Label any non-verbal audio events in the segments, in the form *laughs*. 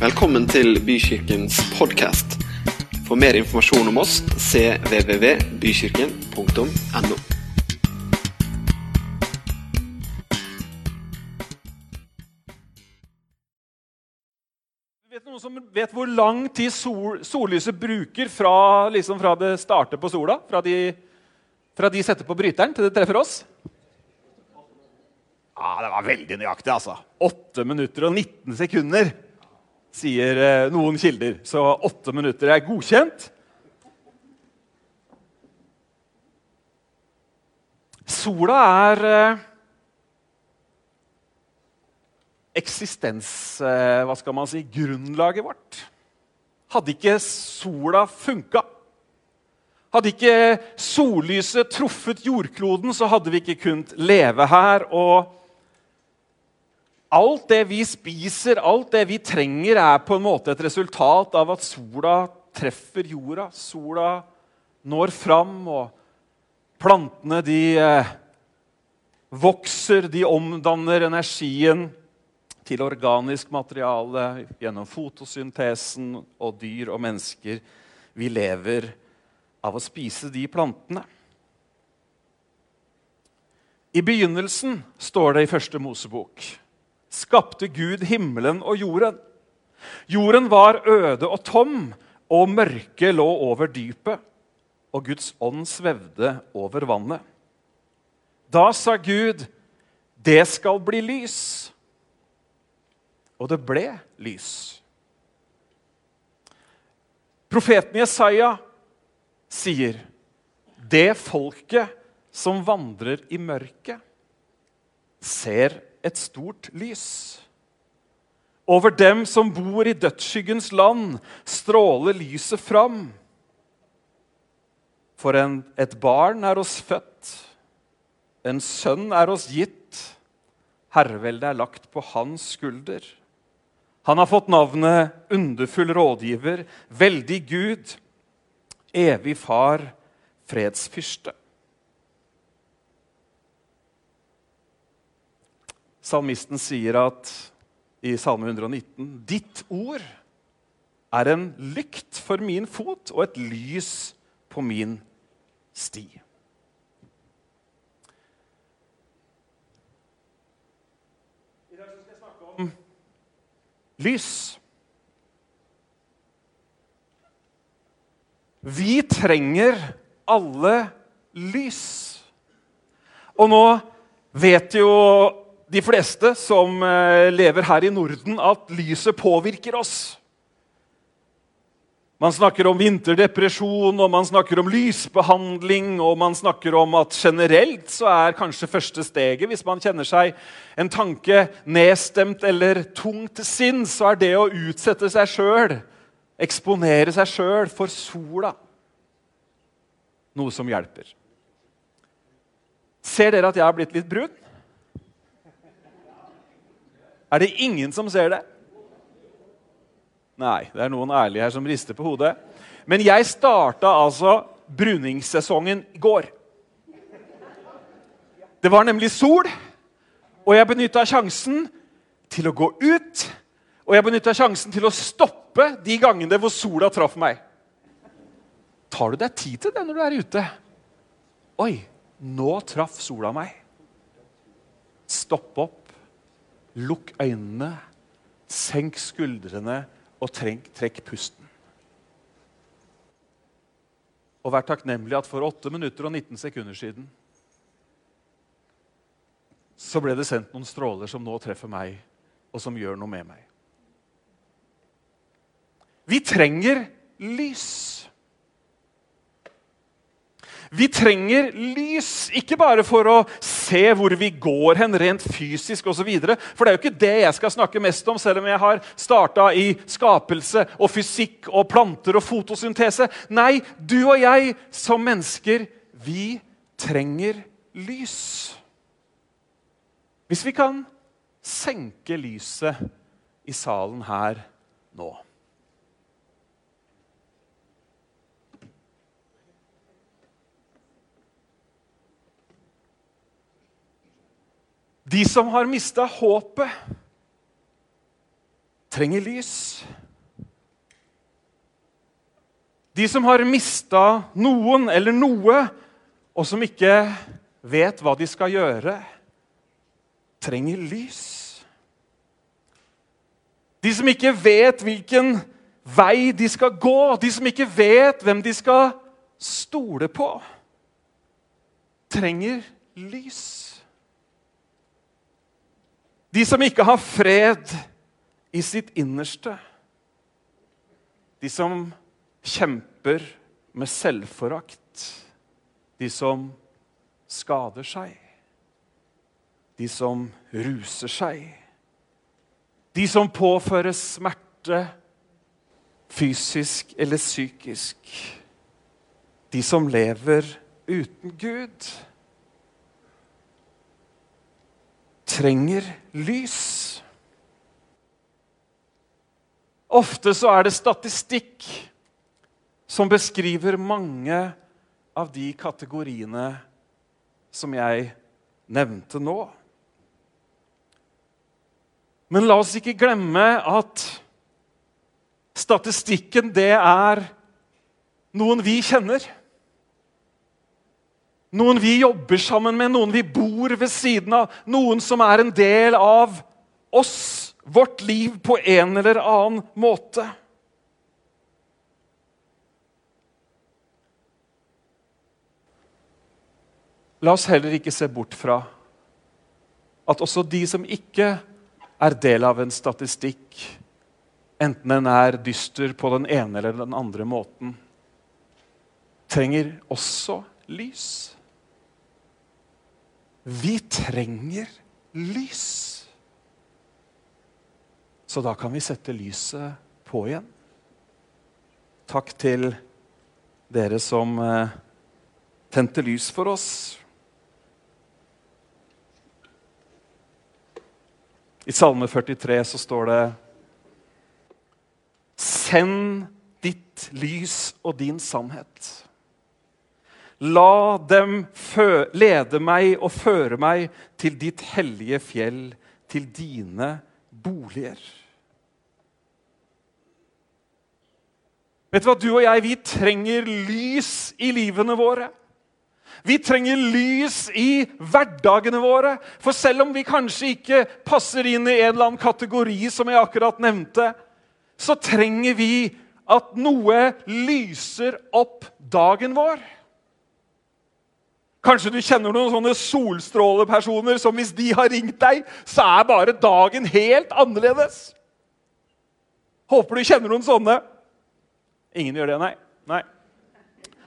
Velkommen til Bykirkens podkast. For mer informasjon om oss cvvvbykirken.no. Vet noen som vet hvor lang tid sol, sollyset bruker fra, liksom fra det starter på sola? Fra de, fra de setter på bryteren til det treffer oss? Ja, Det var veldig nøyaktig, altså. 8 minutter og 19 sekunder, sier eh, noen kilder. Så åtte minutter er godkjent. Sola er eh, eksistens... eh, Hva skal man si? Grunnlaget vårt. Hadde ikke sola funka, hadde ikke sollyset truffet jordkloden, så hadde vi ikke kunnet leve her. Og alt det vi spiser, alt det vi trenger, er på en måte et resultat av at sola treffer jorda. Sola når fram, og plantene de eh, vokser, de omdanner energien til organisk materiale gjennom fotosyntesen, og dyr og mennesker. Vi lever av å spise de plantene. I begynnelsen, står det i første Mosebok, skapte Gud himmelen og jorden. Jorden var øde og tom, og mørket lå over dypet, og Guds ånd svevde over vannet. Da sa Gud, 'Det skal bli lys'. Og det ble lys. Profeten Jesaja sier, 'Det folket som vandrer i mørket, ser et stort lys.' Over dem som bor i dødsskyggens land, stråler lyset fram. For en, et barn er oss født, en sønn er oss gitt. Herreveldet er lagt på hans skulder. Han har fått navnet Underfull rådgiver, Veldig Gud, Evig Far, Fredsfyrste. Salmisten sier at i Salme 119 Ditt ord er en lykt for min fot og et lys på min sti. I dag skal jeg snakke om lys. Vi trenger alle lys. Og nå vet jo de fleste som eh, lever her i Norden, at lyset påvirker oss. Man snakker om vinterdepresjon, og man snakker om lysbehandling, og man snakker om at generelt så er kanskje første steget, hvis man kjenner seg en tanke nedstemt eller tung til så er det å utsette seg sjøl, eksponere seg sjøl for sola, noe som hjelper. Ser dere at jeg har blitt litt brun? Er det ingen som ser det? Nei, det er noen ærlige her som rister på hodet. Men jeg starta altså bruningssesongen i går. Det var nemlig sol, og jeg benytta sjansen til å gå ut. Og jeg benytta sjansen til å stoppe de gangene hvor sola traff meg. Tar du deg tid til det når du er ute? Oi, nå traff sola meg. Stopp opp, lukk øynene, senk skuldrene og trekk, trekk pusten. Og vær takknemlig at for 8 minutter og 19 sekunder siden så ble det sendt noen stråler som nå treffer meg, og som gjør noe med meg. Vi trenger lys. Vi trenger lys, ikke bare for å se hvor vi går hen rent fysisk osv. For det er jo ikke det jeg skal snakke mest om, selv om jeg har starta i skapelse og fysikk og planter og fotosyntese. Nei, du og jeg som mennesker, vi trenger lys. Hvis vi kan senke lyset i salen her nå De som har mista håpet, trenger lys. De som har mista noen eller noe, og som ikke vet hva de skal gjøre, trenger lys. De som ikke vet hvilken vei de skal gå, de som ikke vet hvem de skal stole på, trenger lys. De som ikke har fred i sitt innerste. De som kjemper med selvforakt. De som skader seg. De som ruser seg. De som påfører smerte, fysisk eller psykisk. De som lever uten Gud. Trenger lys. Ofte så er det statistikk som beskriver mange av de kategoriene som jeg nevnte nå. Men la oss ikke glemme at statistikken, det er noen vi kjenner. Noen vi jobber sammen med, noen vi bor ved siden av. Noen som er en del av oss, vårt liv, på en eller annen måte. La oss heller ikke se bort fra at også de som ikke er del av en statistikk, enten den er dyster på den ene eller den andre måten, trenger også lys. Vi trenger lys. Så da kan vi sette lyset på igjen. Takk til dere som eh, tente lys for oss. I Salme 43 så står det Send ditt lys og din sannhet. La dem lede meg og føre meg til ditt hellige fjell, til dine boliger. Vet du hva, Du og jeg vi trenger lys i livene våre. Vi trenger lys i hverdagene våre. For selv om vi kanskje ikke passer inn i en eller annen kategori, som jeg akkurat nevnte, så trenger vi at noe lyser opp dagen vår. Kanskje du kjenner noen sånne solstrålepersoner som hvis de har ringt deg, så er bare dagen helt annerledes. Håper du kjenner noen sånne. Ingen gjør det, nei? Nei.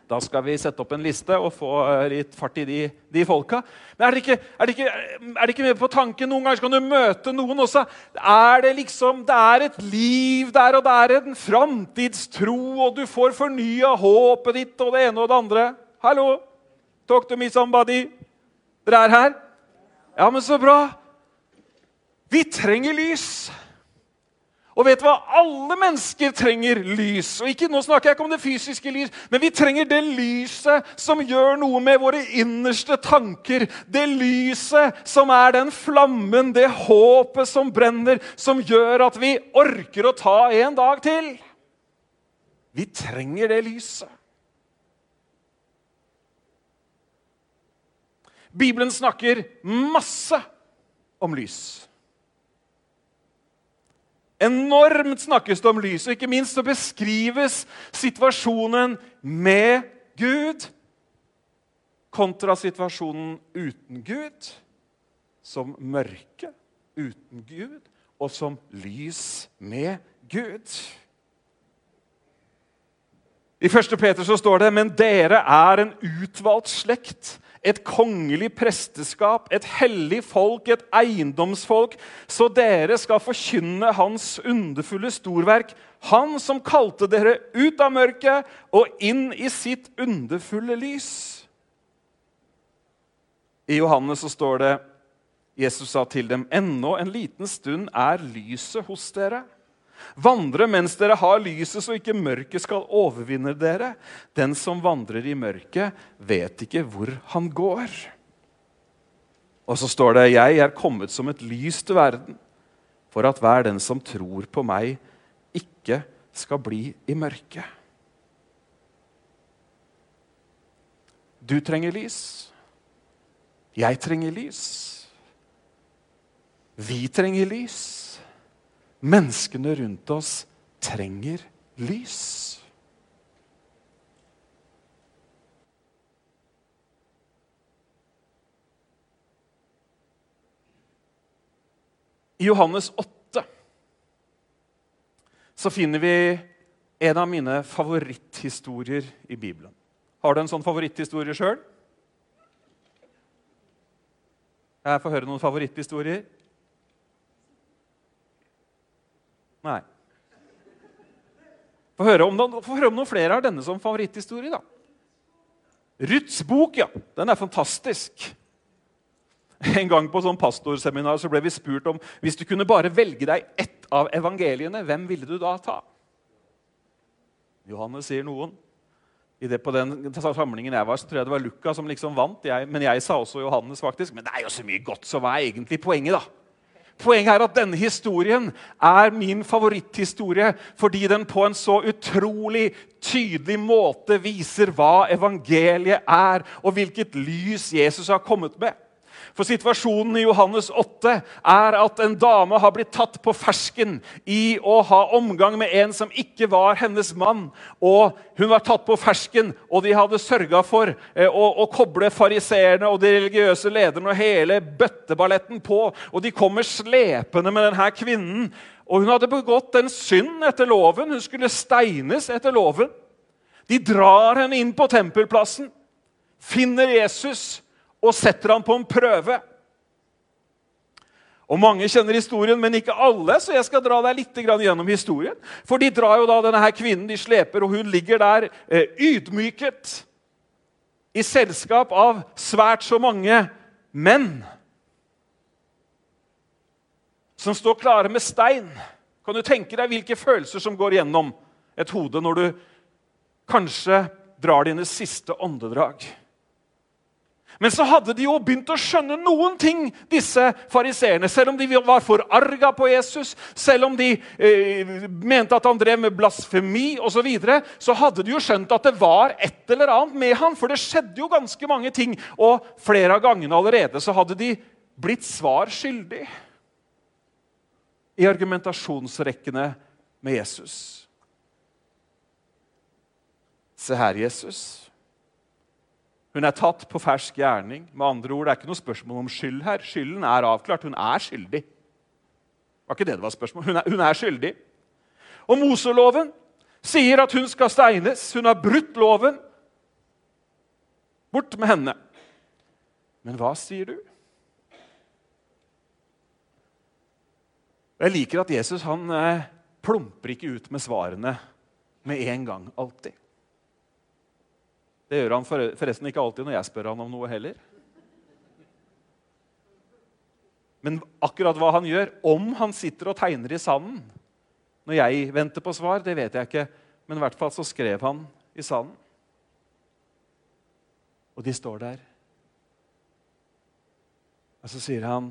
Da skal vi sette opp en liste og få eh, litt fart i de, de folka. Men er det, ikke, er, det ikke, er det ikke med på tanken noen ganger kan du møte noen også? Er det liksom, det er et liv der, og det er en framtidstro, og du får fornya håpet ditt og det ene og det andre. Hallo? Talk to me, somebody. Dere er her? Ja, men så bra. Vi trenger lys. Og vet du hva? Alle mennesker trenger lys. Og ikke, Nå snakker jeg ikke om det fysiske lys, men vi trenger det lyset som gjør noe med våre innerste tanker. Det lyset som er den flammen, det håpet som brenner, som gjør at vi orker å ta en dag til. Vi trenger det lyset. Bibelen snakker masse om lys. Enormt snakkes det om lys, og ikke minst så beskrives situasjonen med Gud kontra situasjonen uten Gud, som mørke uten Gud, og som lys med Gud. I 1. Peter så står det.: Men dere er en utvalgt slekt, et kongelig presteskap, et hellig folk, et eiendomsfolk, så dere skal forkynne Hans underfulle storverk, Han som kalte dere ut av mørket og inn i sitt underfulle lys. I Johannes så står det Jesus sa til dem, ennå en liten stund er lyset hos dere. Vandre mens dere har lyset, så ikke mørket skal overvinne dere. Den som vandrer i mørket, vet ikke hvor han går. Og så står det, 'Jeg er kommet som et lys til verden', for at hver den som tror på meg, ikke skal bli i mørket. Du trenger lys. Jeg trenger lys. Vi trenger lys. Menneskene rundt oss trenger lys. I Johannes 8 så finner vi en av mine favoritthistorier i Bibelen. Har du en sånn favoritthistorie sjøl? Jeg får høre noen favoritthistorier. Nei. Få høre, høre, om noen flere har denne som favoritthistorie. da. Ruths bok, ja. Den er fantastisk. En gang på sånn pastorseminar så ble vi spurt om hvis du kunne bare velge deg ett av evangeliene, hvem ville du da ta? Johannes sier noen. I det, på den samlingen jeg var, så tror jeg det var Luca som liksom vant. Jeg, men jeg sa også Johannes, faktisk. Men det er jo så mye godt, så hva er egentlig poenget, da? Poenget er at denne historien er min favoritthistorie fordi den på en så utrolig tydelig måte viser hva evangeliet er, og hvilket lys Jesus har kommet med. For situasjonen i Johannes 8 er at en dame har blitt tatt på fersken i å ha omgang med en som ikke var hennes mann. Og Hun var tatt på fersken, og de hadde sørga for eh, å, å, koble fariseerne og de religiøse lederne og hele bøtteballetten på. Og de kommer slepende med denne kvinnen. Og hun hadde begått en synd etter loven. Hun skulle steines etter loven. De drar henne inn på tempelplassen, finner Jesus og setter ham på en prøve. Og Mange kjenner historien, men ikke alle, så jeg skal dra deg litt gjennom historien. For de drar jo da denne her kvinnen, de sleper, og hun ligger der eh, ydmyket i selskap av svært så mange menn som står klare med stein. Kan du tenke deg hvilke følelser som går gjennom et hode når du kanskje drar dine siste åndedrag? Men så hadde de jo begynt å skjønne noen ting, disse fariseerne. Selv om de var forarga på Jesus, selv om de eh, mente at han drev med blasfemi osv., så, videre, så hadde de jo skjønt at det var et eller annet med han, For det skjedde jo ganske mange ting. Og flere av gangene allerede så hadde de blitt svar skyldig i argumentasjonsrekkene med Jesus. Se her, Jesus. Hun er tatt på fersk gjerning. Med andre ord, Det er ikke noe spørsmål om skyld her. Skylden er avklart. Hun er skyldig. Var ikke det det var spørsmål. Hun er, hun er skyldig. Og Moseloven sier at hun skal steines. Hun har brutt loven. Bort med henne. Men hva sier du? Jeg liker at Jesus han eh, plumper ikke ut med svarene med en gang alltid. Det gjør han forresten ikke alltid når jeg spør han om noe heller. Men akkurat hva han gjør, om han sitter og tegner i sanden når jeg venter på svar, det vet jeg ikke. Men i hvert fall så skrev han i sanden. Og de står der. Og så sier han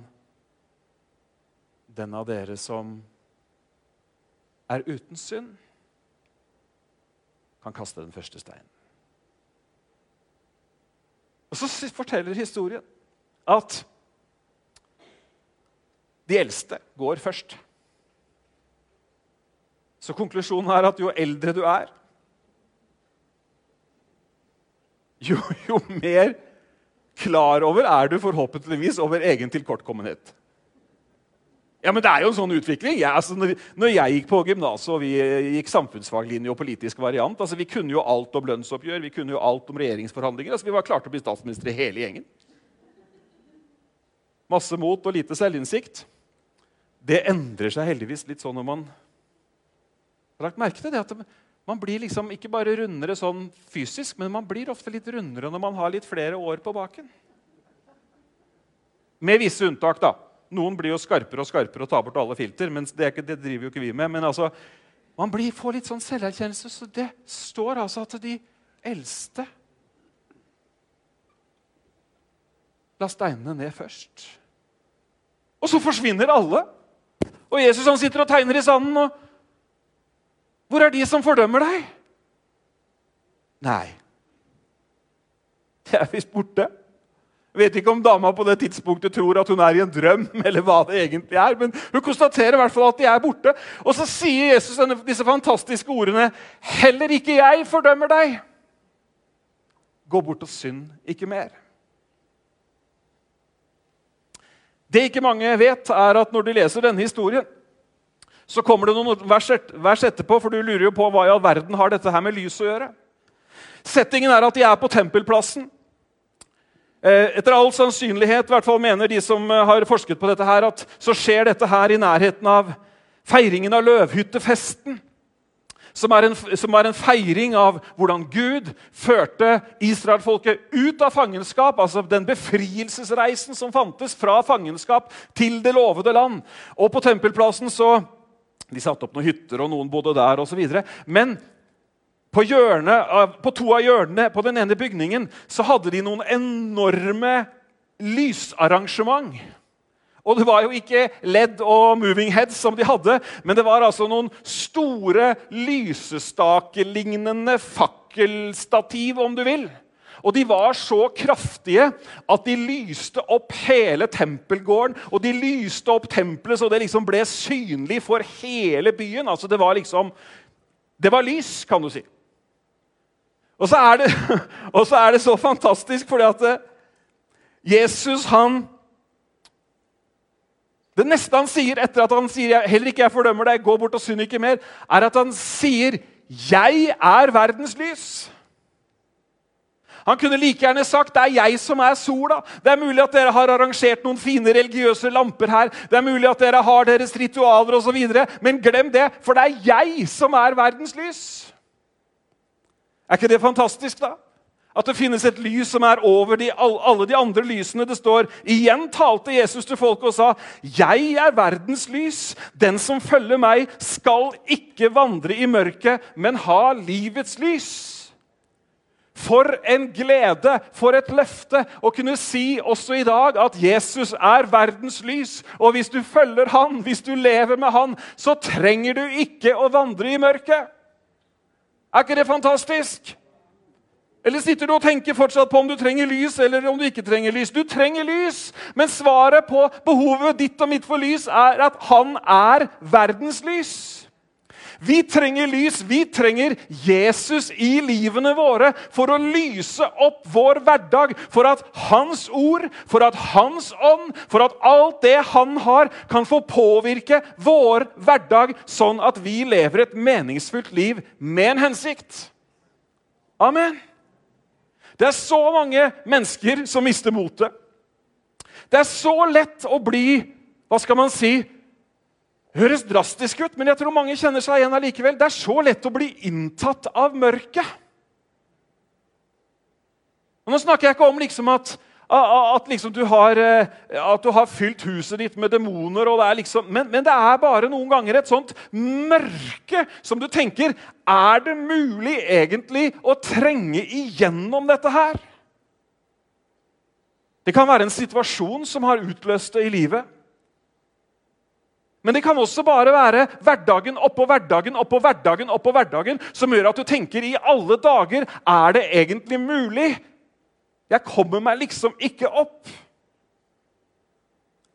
Den av dere som er uten synd, kan kaste den første steinen. Og Så forteller historien at de eldste går først. Så konklusjonen er at jo eldre du er, jo, jo mer klar over er du forhåpentligvis over egen tilkortkommenhet. Ja, men Det er jo en sånn utvikling. Jeg, altså, når, jeg gikk på gymnaset og vi eh, gikk samfunnsfaglinje og politisk variant altså, Vi kunne jo alt om lønnsoppgjør vi kunne jo alt om regjeringsforhandlinger. altså Vi var klare til å bli statsminister i hele gjengen. Masse mot og lite selvinnsikt. Det endrer seg heldigvis litt sånn når man har lagt merke til det. at Man blir liksom ikke bare rundere sånn fysisk, men man blir ofte litt rundere når man har litt flere år på baken. Med visse unntak, da. Noen blir jo skarpere og skarpere og tar bort alle filter. men det, ikke, det driver jo ikke vi med. Men altså, man blir, får litt sånn selverkjennelse. Så det står altså at de eldste La steinene ned først. Og så forsvinner alle. Og Jesus han sitter og tegner i sanden. og Hvor er de som fordømmer deg? Nei, det er visst borte. Vet ikke om dama på det tidspunktet tror at hun er i en drøm, *laughs* eller hva det egentlig er, men hun konstaterer i hvert fall at de er borte. Og så sier Jesus disse fantastiske ordene.: Heller ikke jeg fordømmer deg. Gå bort og synd ikke mer. Det ikke mange vet, er at når de leser denne historien, så kommer det noen vers etterpå, for du lurer jo på hva i all verden har dette her med lys å gjøre. Settingen er at de er på tempelplassen. Eh, etter all sannsynlighet, hvert fall mener de som eh, har forsket på dette, her, at så skjer dette her i nærheten av feiringen av løvhyttefesten. Som er, en, som er en feiring av hvordan Gud førte israelfolket ut av fangenskap. Altså den befrielsesreisen som fantes fra fangenskap til det lovede land. Og på tempelplassen så De satte opp noen hytter, og noen bodde der osv. Men på, hjørnet, på, to av hjørnene på den ene bygningen så hadde de noen enorme lysarrangement. Og det var jo ikke LED og moving heads som de hadde, men det var altså noen store lysestakelignende fakkelstativ, om du vil. Og de var så kraftige at de lyste opp hele tempelgården. Og de lyste opp tempelet så det liksom ble synlig for hele byen. Altså Det var liksom Det var lys, kan du si. Og så er det, *laughs* så, er det så fantastisk fordi at eh, Jesus, han Det neste han sier etter at han sier 'heller ikke jeg fordømmer deg, gå bort og synd ikke mer', er at han sier 'Jeg er verdens lys'. Han kunne like gjerne sagt 'det er jeg som er sola'. Det er mulig at dere har arrangert noen fine religiøse lamper her. Det er mulig at dere har deres ritualer osv. Men glem det, for det er jeg som er verdens lys. Er ikke det fantastisk, da? At det finnes et lys som er over de, alle de andre lysene. Det står Igjen talte Jesus til folket og sa, 'Jeg er verdens lys. Den som følger meg, skal ikke vandre i mørket, men ha livets lys.' For en glede, for et løfte å kunne si også i dag at Jesus er verdens lys. Og hvis du følger han, hvis du lever med han, så trenger du ikke å vandre i mørket. Er ikke det fantastisk? Eller sitter du og tenker fortsatt på om du trenger lys eller om du ikke trenger lys? Du trenger lys, men svaret på behovet ditt og mitt for lys er at han er verdens lys. Vi trenger lys, vi trenger Jesus i livene våre for å lyse opp vår hverdag. For at Hans ord, for at Hans ånd, for at alt det Han har, kan få påvirke vår hverdag, sånn at vi lever et meningsfullt liv med en hensikt. Amen. Det er så mange mennesker som mister motet. Det er så lett å bli hva skal man si, høres drastisk ut, men jeg tror mange kjenner seg igjen allikevel. Det er så lett å bli inntatt av mørket. Og nå snakker jeg ikke om liksom at, at, liksom du har, eh, at, du har, fylt huset ditt med demoner. Liksom, men, men, det er bare noen ganger et sånt mørke som du tenker Er det mulig egentlig å trenge igjennom dette her? Det kan være en situasjon som har utløst det i livet. Men det kan også bare være hverdagen oppå hverdagen oppå hverdagen, oppå hverdagen som gjør at du tenker i alle dager Er det egentlig mulig? Jeg kommer meg liksom ikke opp.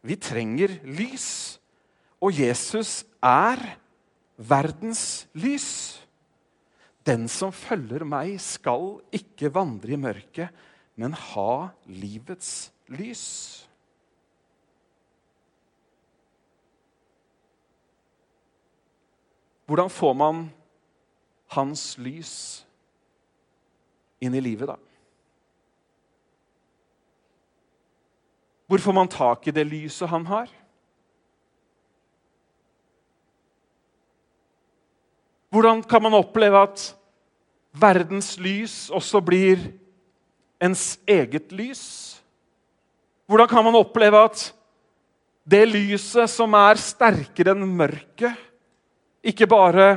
Vi trenger lys, og Jesus er verdens lys. Den som følger meg, skal ikke vandre i mørket, men ha livets lys. Hvordan får man hans lys inn i livet, da? Hvor får man tak i det lyset han har? Hvordan kan man oppleve at verdens lys også blir ens eget lys? Hvordan kan man oppleve at det lyset som er sterkere enn mørket, ikke bare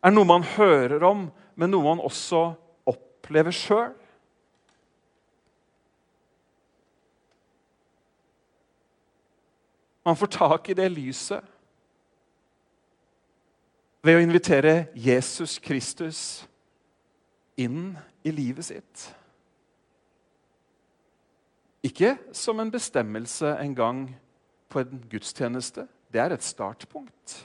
er noe man hører om, men noe man også opplever sjøl. Man får tak i det lyset ved å invitere Jesus Kristus inn i livet sitt. Ikke som en bestemmelse en gang på en gudstjeneste. Det er et startpunkt.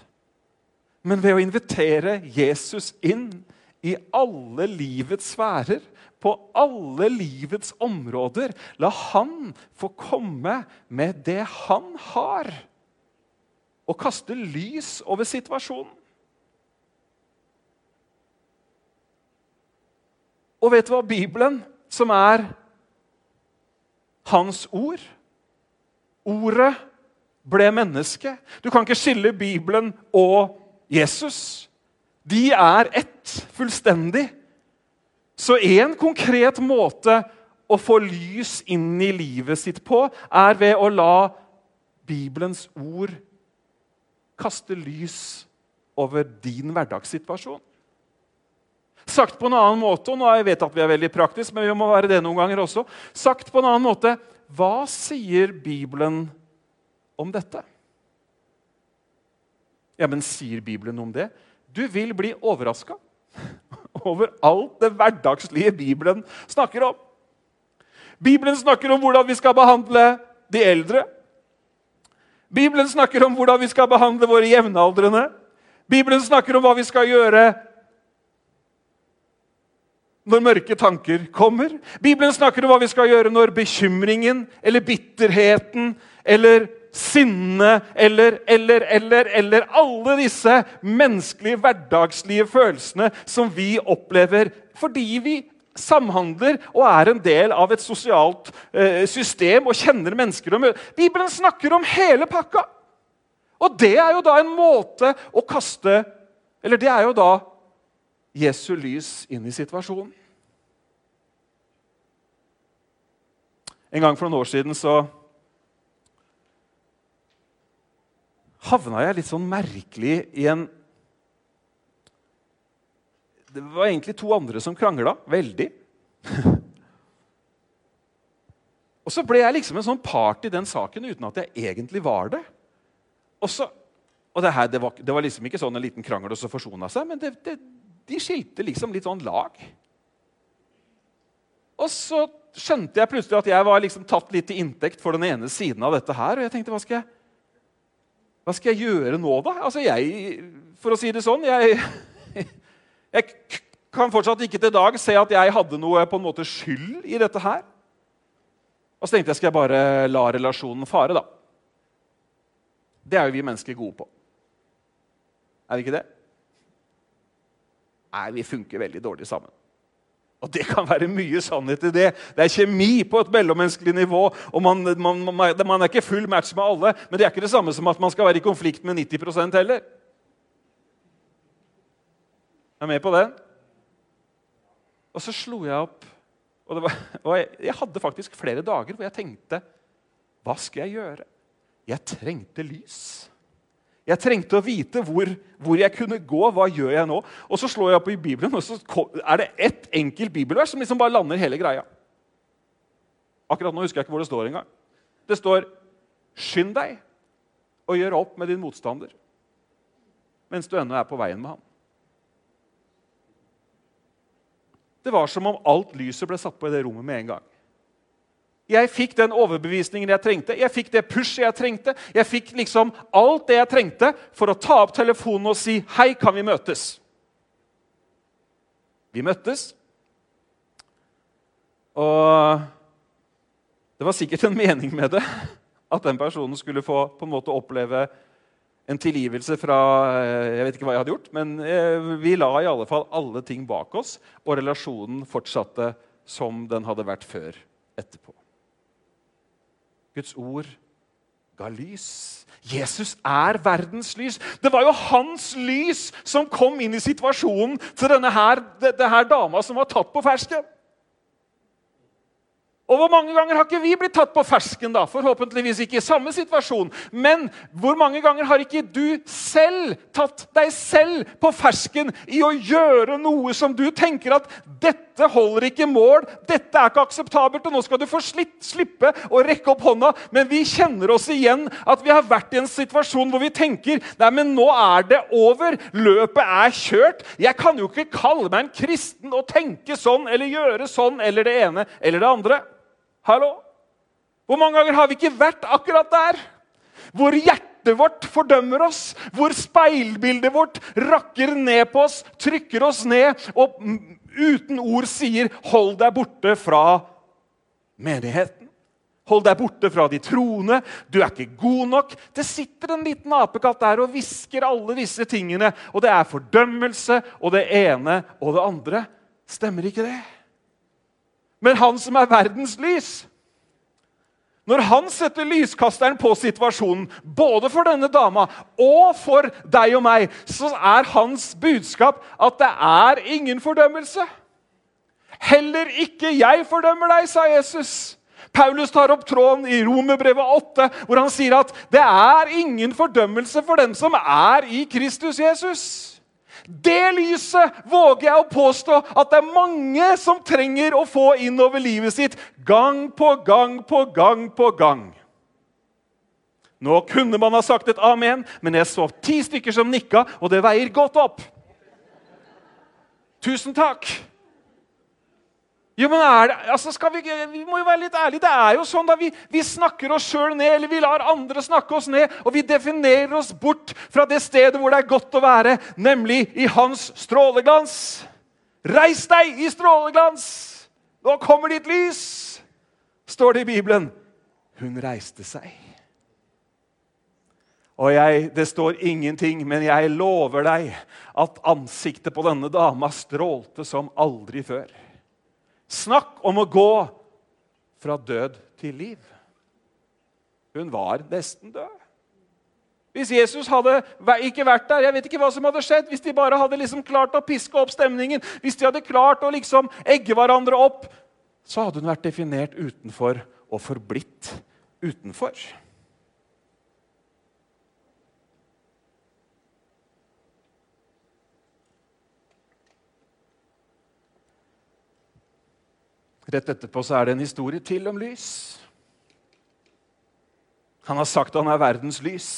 Men ved å invitere Jesus inn i alle livets sfærer, på alle livets områder, la han få komme med det han har, og kaste lys over situasjonen. Og vet du hva? Bibelen, som er hans ord Ordet ble menneske. Du kan ikke skille Bibelen og Jesus. De er ett, fullstendig. Så én konkret måte å få lys inn i livet sitt på, er ved å la Bibelens ord kaste lys over din hverdagssituasjon. Sagt på en annen måte, og nå jeg vet at vi er veldig praktisk, men vi må være det noen ganger også. Sagt på en annen måte, Hva sier Bibelen om dette? Ja, men sier Bibelen om det? Du vil bli overraska *laughs* over alt det hverdagslige Bibelen snakker om. Bibelen snakker om hvordan vi skal behandle de eldre. Bibelen snakker om hvordan vi skal behandle våre jevnaldrende. Bibelen snakker om hva vi skal gjøre når mørke tanker kommer. Bibelen snakker om hva vi skal gjøre når bekymringen eller bitterheten eller sinne eller, eller, eller, eller alle disse menneskelige, hverdagslige følelsene som vi opplever fordi vi samhandler og er en del av et sosialt eh, system og kjenner mennesker. Bibelen snakker om hele pakka! Og det er jo da en måte å kaste Eller det er jo da Jesu lys inn i situasjonen. En gang for noen år siden så havna jeg litt sånn merkelig i en Det var egentlig to andre som krangla veldig. *laughs* og så ble jeg liksom en sånn part i den saken uten at jeg egentlig var det. Og, så, og det, her, det, var, det, var, liksom ikke sånn en liten krangel og så forsona seg, men det, de skilte liksom litt sånn lag. Og så skjønte jeg plutselig at jeg var liksom tatt litt til inntekt for den ene siden av dette her. Og jeg tenkte, hva skal jeg, hva skal jeg gjøre nå, da? Altså, jeg, For å si det sånn jeg, *laughs* jeg kan fortsatt ikke til dag se at jeg hadde noe på en måte skyld i dette her. Og så tenkte jeg skal jeg bare la relasjonen fare, da. Det er jo vi mennesker gode på. Er vi ikke det? Nei, vi funker veldig dårlig sammen. Og det kan være mye sannhet i det. Det er kjemi på et mellommenneskelig nivå. og man, man, man, man, er ikke full match med alle, men det er ikke det samme som at man skal være i konflikt med 90% heller. Er du med på det? Og så slo jeg opp og, var, og jeg, jeg hadde faktisk flere dager hvor jeg tenkte Hva skal jeg gjøre? Jeg trengte lys. Jeg trengte å vite hvor, hvor, jeg kunne gå. Hva gjør jeg nå? Og Så slår jeg opp i Bibelen, og så er det ett enkelt bibelvers som liksom bare lander hele greia. Akkurat nå husker jeg ikke hvor det står engang. Det står 'Skynd deg og gjør opp med din motstander' mens du ennå er på veien med ham. Det var som om alt lyset ble satt på i det rommet med en gang. Jeg fikk den overbevisningen jeg trengte, jeg fikk det pushet jeg trengte. Jeg fikk liksom alt det jeg trengte for å ta opp telefonen og si 'Hei, kan vi møtes?' Vi møttes. Og det var sikkert en mening med det. At den personen skulle få på en måte oppleve en tilgivelse fra eh, Jeg vet ikke hva jeg hadde gjort, men eh, vi la i alle fall alle ting bak oss, og relasjonen fortsatte som den hadde vært før etterpå. Guds ord ga lys. Jesus er verdens lys. Det var jo hans lys som kom inn i situasjonen til denne her, denne her dama som var tatt på fersken. Og Hvor mange ganger har ikke vi blitt tatt på fersken? da? Forhåpentligvis ikke i samme situasjon. Men hvor mange ganger har ikke du selv tatt deg selv på fersken i å gjøre noe som du tenker at dette dette holder ikke mål, dette er ikke akseptabelt, og nå skal du få slitt, slippe å rekke opp hånda. Men vi kjenner oss igjen at vi har vært i en situasjon hvor vi tenker nei, men nå er det over. Løpet er kjørt. Jeg kan jo ikke kalle meg en kristen og tenke sånn eller gjøre sånn eller det ene eller det andre. Hallo? Hvor mange ganger har vi ikke vært akkurat der? Hvor hjertet vårt fordømmer oss, hvor speilbildet vårt rakker ned på oss, trykker oss ned og uten ord sier 'hold deg borte fra menigheten'. Hold deg borte fra de troende. Du er ikke god nok. Det sitter en liten apekatt der og hvisker alle disse tingene. Og det er fordømmelse og det ene og det andre. Stemmer ikke det? Men han som er verdens lys, når han setter lyskasteren på situasjonen, både for denne dama og for deg og meg, så er hans budskap at det er ingen fordømmelse. Heller ikke jeg fordømmer deg, sa Jesus. Paulus tar opp tråden i Romerbrevet 8, hvor han sier at det er ingen fordømmelse for den som er i Kristus Jesus. Det lyset våger jeg å påstå at det er mange som trenger å få inn over livet sitt gang på gang på gang på gang. Nå kunne man ha sagt et amen, men jeg så ti stykker som nikka, og det veier godt opp. Tusen takk. Jo, men det, altså vi, vi, må jo være litt ærlige. Det er jo sånn da vi, vi snakker oss sjøl ned, eller vi lar andre snakke oss ned, og vi definerer oss bort fra det stedet hvor det er godt å være, nemlig i hans stråleglans. Reis deg i stråleglans! Nå kommer ditt lys! står det i Bibelen. Hun reiste seg. Og jeg, Det står ingenting, men jeg lover deg at ansiktet på denne dama strålte som aldri før. Snakk om å gå fra død til liv. Hun var nesten død. Hvis Jesus hadde ikke vært der, jeg vet ikke hva som hadde skjedd. Hvis de bare hadde liksom klart å piske opp stemningen, hvis de hadde klart å liksom egge hverandre opp, så hadde hun vært definert utenfor og forblitt utenfor. Rett etterpå så er det en historie til om lys. Han har sagt han er verdens lys.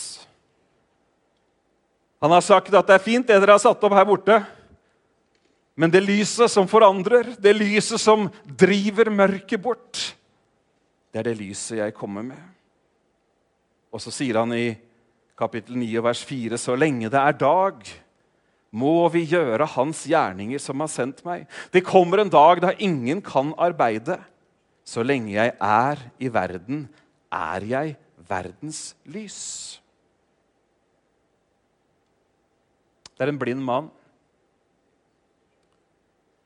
Han har sagt at det er fint, det dere har satt opp her borte. Men det lyset som forandrer, det lyset som driver mørket bort, det er det lyset jeg kommer med. Og så sier han i kapittel 9 vers 4.: Så lenge det er dag, må vi gjøre Hans gjerninger som har sendt meg. Det kommer en dag da ingen kan arbeide. Så lenge jeg er i verden, er jeg verdens lys. Det er en blind mann.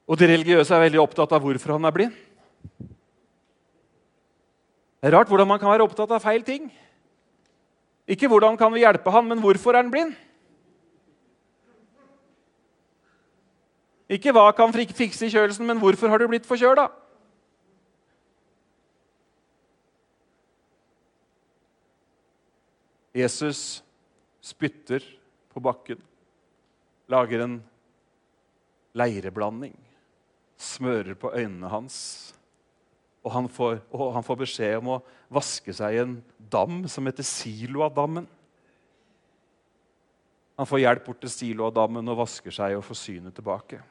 Og de religiøse er veldig opptatt av hvorfor han er blind. Det er rart hvordan man kan være opptatt av feil ting. Ikke hvordan kan vi hjelpe han, men hvorfor er han blind? Ikke hva kan fikse kjølelsen, men hvorfor har du blitt forkjøla? Jesus spytter på bakken, lager en leireblanding, smører på øynene hans. Og han, får, og han får beskjed om å vaske seg i en dam som heter Siloadammen. Han får hjelp bort til Siloadammen og vasker seg og får synet tilbake.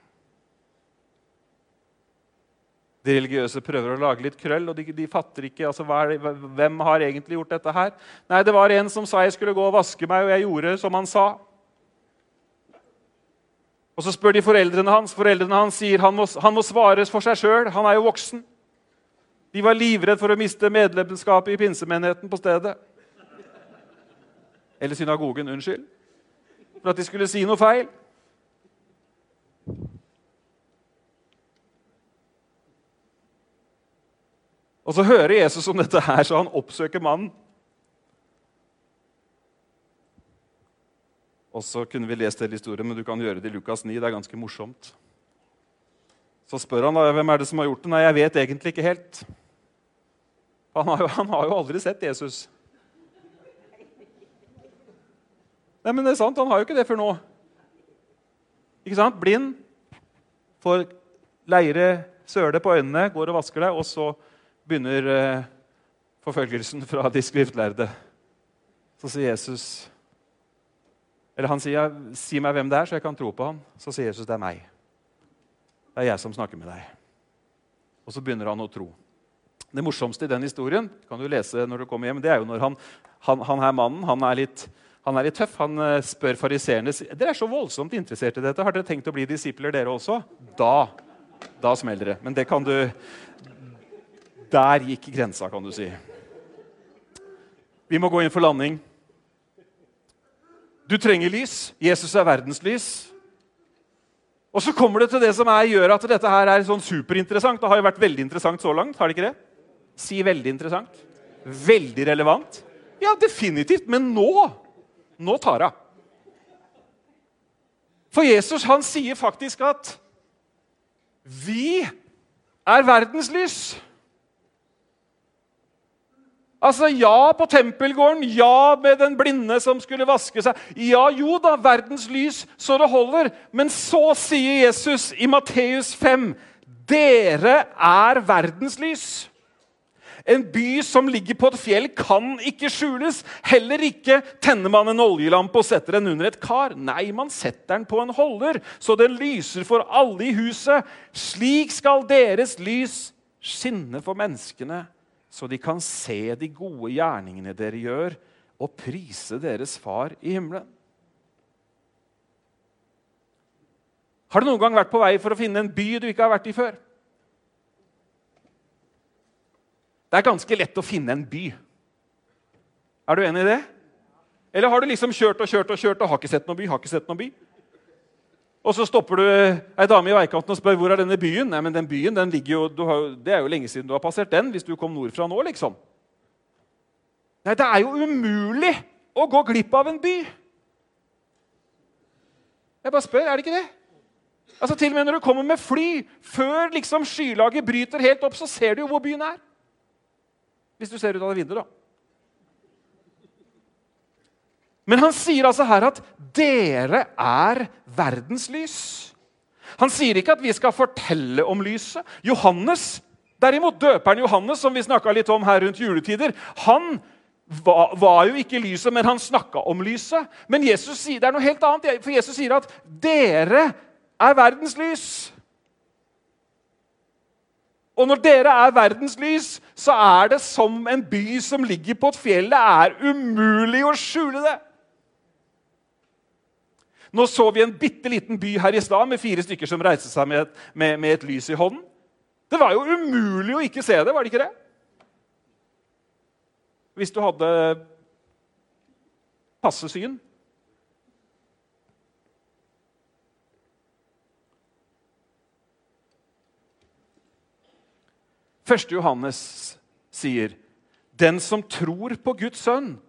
De religiøse prøver å lage litt krøll, og de, de fatter ikke altså, det, hvem har egentlig gjort dette. her. Nei, det var en som sa jeg skulle gå og vaske meg, og jeg gjorde som han sa. Og Så spør de foreldrene hans. Foreldrene hans sier han må, han må svare for seg sjøl. Han er jo voksen. De var livredd for å miste medlemskapet i pinsemenigheten på stedet. Eller synagogen. Unnskyld. For at de skulle si noe feil. Og Så hører Jesus om dette, her, så han oppsøker mannen. Og så kunne vi lest hele historien, men du kan gjøre det i Lukas 9. Det er ganske morsomt. Så spør han da, hvem er det som har gjort det. Nei, jeg vet egentlig ikke helt. Han har jo, han har jo aldri sett Jesus. Nei, men det er sant, Han har jo ikke det før nå. Ikke sant? Blind får leire, søle på øynene, går og vasker deg, og så begynner eh, forfølgelsen fra de skriftlærde. Så sier Jesus Eller han sier, 'Si meg hvem det er, så jeg kan tro på ham.' Så sier Jesus, 'Det er meg. Det er jeg som snakker med deg.' Og så begynner han å tro. Det morsomste i den historien kan du lese når du kommer hjem, det er jo når han, han, han her mannen han er litt han er litt tøff. Han eh, spør fariseerne dere er så voldsomt interessert i dette. Har dere tenkt å bli disipler, dere også. Da, da smeller det. Men det kan du Der gikk grensa, kan du si. Vi må gå inn for landing. Du trenger lys. Jesus er verdenslys. Og så kommer det til det som er, gjør at dette her er sånn superinteressant. Det har jo vært veldig interessant så langt. har det ikke det? Si veldig interessant. Veldig relevant. Ja, definitivt. Men nå nå tar hun. For Jesus han sier faktisk at vi er verdens lys. Altså ja på tempelgården, ja med den blinde som skulle vaske seg. Ja, jo da, verdens lys, så det holder. Men så sier Jesus i Matteus 5.: Dere er verdens lys. En by som ligger på et fjell, kan ikke skjules. Heller ikke tenner man en oljelampe og setter den under et kar. Nei, man setter den på en holder, så den lyser for alle i huset. Slik skal deres lys skinne for menneskene, så de kan se de gode gjerningene dere gjør, og prise deres far i himmelen. Har du noen gang vært på vei for å finne en by du ikke har vært i før? Det er ganske lett å finne en by. Er du enig i det? Eller har du liksom kjørt og kjørt og kjørt og har ikke sett noen by? har ikke sett noen by? Og så stopper du ei dame i veikanten og spør hvor er denne byen. Nei, men den byen, den jo, har, Det er jo lenge siden du har passert den. hvis du kom nordfra nå, liksom. Nei, det er jo umulig å gå glipp av en by. Jeg bare spør, er det ikke det? Altså Til og med når du kommer med fly, før liksom skylaget bryter helt opp, så ser du jo hvor byen er. Hvis du ser ut av det vinduet, da. Men han sier altså her at 'dere er verdens lys'. Han sier ikke at vi skal fortelle om lyset. Johannes, derimot døperen Johannes, som vi snakka litt om her rundt juletider, han var, var jo ikke lyset, men han snakka om lyset. Men Jesus sier, det er noe helt annet, for Jesus sier at 'dere er verdens lys'. Og når dere er verdens lys, så er det som en by som ligger på et fjell. Det er umulig å skjule det. Nå så vi en bitte liten by her i stad med fire stykker som reiste seg med med, med et lys i hånden. Det var jo umulig å ikke se det, var det ikke det? Hvis du hadde passe syn. Første Johannes sier, 'Den som tror på Guds sønn,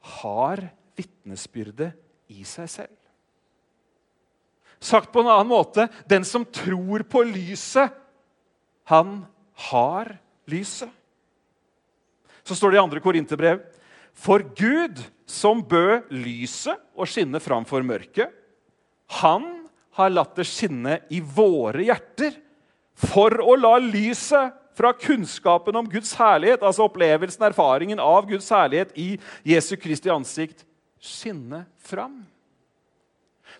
har vitnesbyrde i seg selv'. Sagt på en annen måte den som tror på lyset, han har lyset. Så står det i andre Korinterbrev.: For Gud, som bød lyset og skinne framfor mørket, han har latt det skinne i våre hjerter for å la lyset fra kunnskapen om Guds herlighet, altså opplevelsen, erfaringen av Guds herlighet i Jesu Kristi ansikt, skinne fram.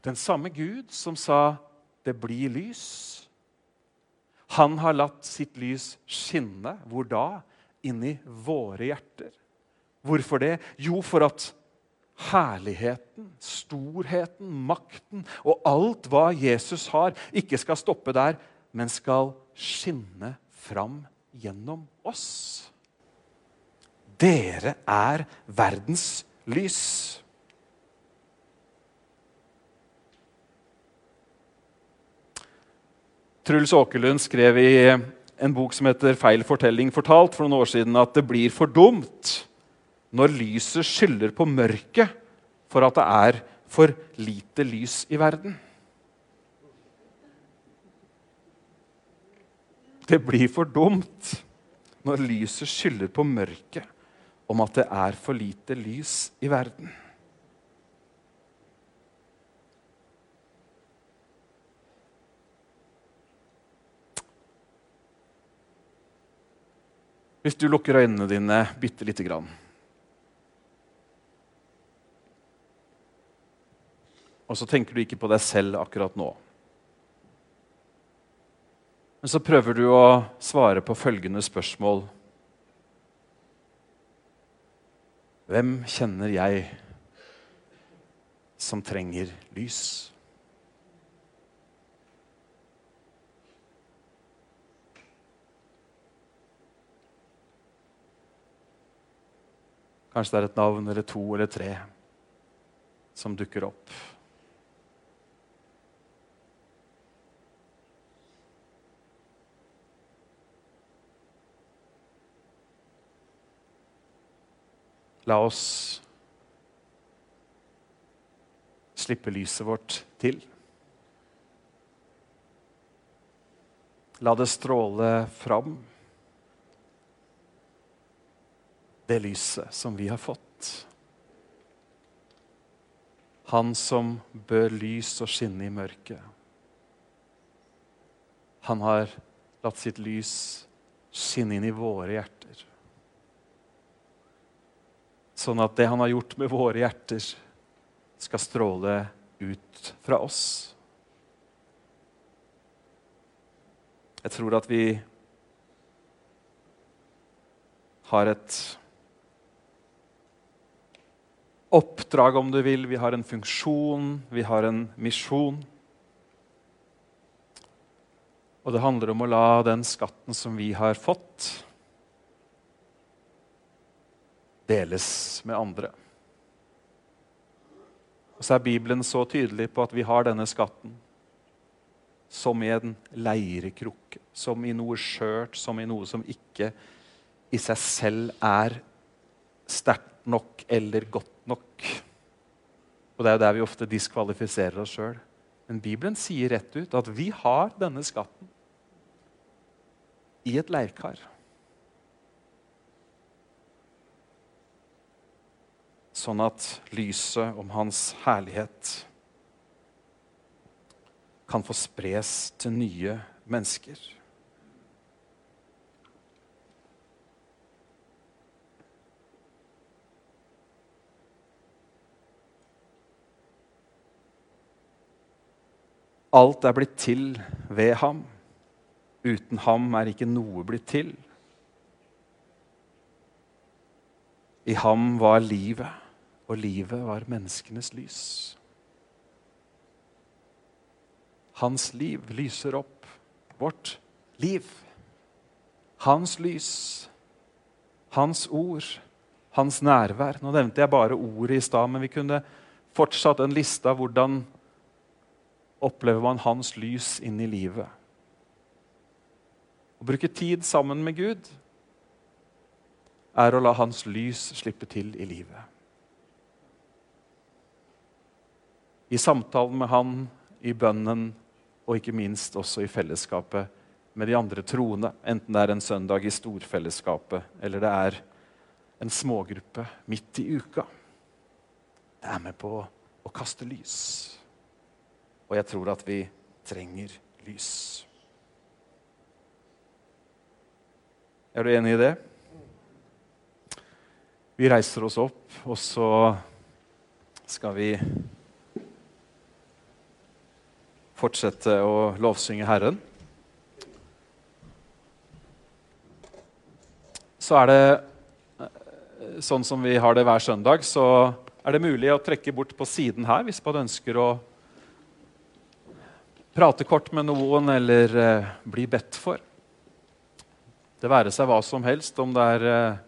Den samme Gud som sa 'det blir lys', han har latt sitt lys skinne. Hvor da? Inni våre hjerter. Hvorfor det? Jo, for at herligheten, storheten, makten og alt hva Jesus har, ikke skal stoppe der, men skal skinne fram gjennom oss. Dere er verdens lys. Truls Åkerlund skrev i en bok som heter 'Feil fortelling fortalt' for noen år siden at det blir for dumt når lyset skylder på mørket for at det er for lite lys i verden. Det blir for dumt når lyset skylder på mørket om at det er for lite lys i verden. Hvis du lukker øynene dine bitte lite grann. Og så tenker du ikke på deg selv akkurat nå. Men så prøver du å svare på følgende spørsmål. Hvem kjenner jeg som trenger lys? Kanskje det er et navn eller to eller tre som dukker opp. La oss slippe lyset vårt til. La det stråle fram, det lyset som vi har fått. Han som bør lys og skinne i mørket. Han har latt sitt lys skinne inn i våre hjerter. Sånn at det han har gjort med våre hjerter, skal stråle ut fra oss. Jeg tror at vi har et oppdrag, om du vil. Vi har en funksjon, vi har en misjon. Og det handler om å la den skatten som vi har fått, deles med andre. Og så er Bibelen så tydelig på at vi har denne skatten som i en leirekrukke, som i noe skjørt, som i noe som ikke i seg selv er sterkt nok eller godt nok. Og Det er jo der vi ofte diskvalifiserer oss sjøl. Men Bibelen sier rett ut at vi har denne skatten i et leirkar. sånn at lyset om hans herlighet kan få spres til nye mennesker. Alt er blitt til ved ham. Uten ham er ikke noe blitt til. I ham var livet og livet var menneskenes lys. Hans liv lyser opp vårt liv. Hans lys, hans ord, hans nærvær. Nå nevnte jeg bare ordet i stad, men vi kunne fortsatt en liste av hvordan opplever man hans lys inn i livet. Å bruke tid sammen med Gud er å la hans lys slippe til i livet. i samtalen med han, i bønnen og ikke minst også i fellesskapet med de andre troende. Enten det er en søndag i storfellesskapet eller det er en smågruppe midt i uka. Det er med på å kaste lys. Og jeg tror at vi trenger lys. Er du enig i det? Vi reiser oss opp, og så skal vi fortsette å lovsynge Herren. Så er det eh, sånn som vi har det hver søndag, så er det mulig å trekke bort på siden her hvis man ønsker å prate kort med noen eller eh, bli bedt for. Det være seg hva som helst, om det er eh,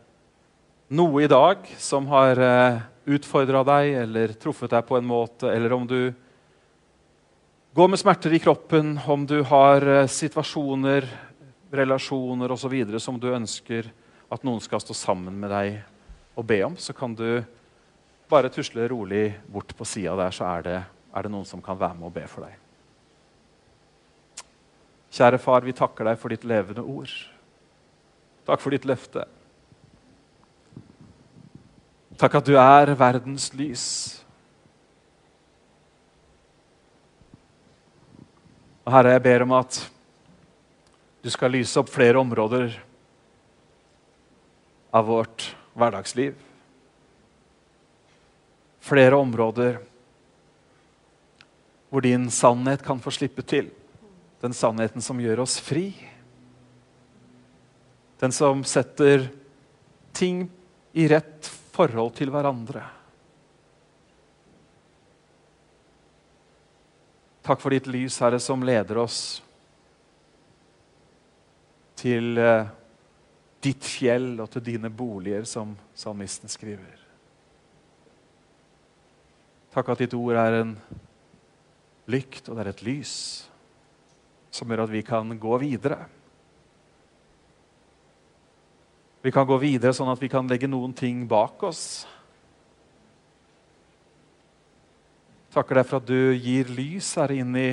noe i dag som har eh, utfordra deg eller truffet deg på en måte, eller om du går med smerter i kroppen om du har eh, situasjoner, relasjoner osv. som du ønsker at noen skal stå sammen med deg og be om, så kan du bare tusle rolig bort på sida der, så er det, er det noen som kan være med og be for deg. Kjære far, vi takker deg for ditt levende ord. Takk for ditt løfte. Takk at du er verdens lys. Og Herre, jeg ber om at du skal lyse opp flere områder av vårt hverdagsliv. Flere områder hvor din sannhet kan få slippe til. Den sannheten som gjør oss fri. Den som setter ting i rett forhold til hverandre. Takk for ditt lys, Herre, som leder oss til eh, ditt fjell og til dine boliger, som salmisten skriver. Takk at ditt ord er en lykt, og det er et lys som gjør at vi kan gå videre. Vi kan gå videre sånn at vi kan legge noen ting bak oss. Takker deg for at du gir lys her inn i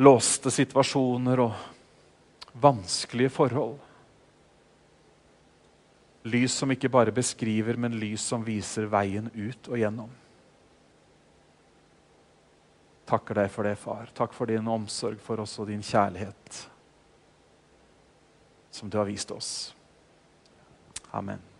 låste situasjoner og vanskelige forhold. Lys som ikke bare beskriver, men lys som viser veien ut og gjennom. Takker deg for det, far. Takk for din omsorg for oss og din kjærlighet som du har vist oss. Amen.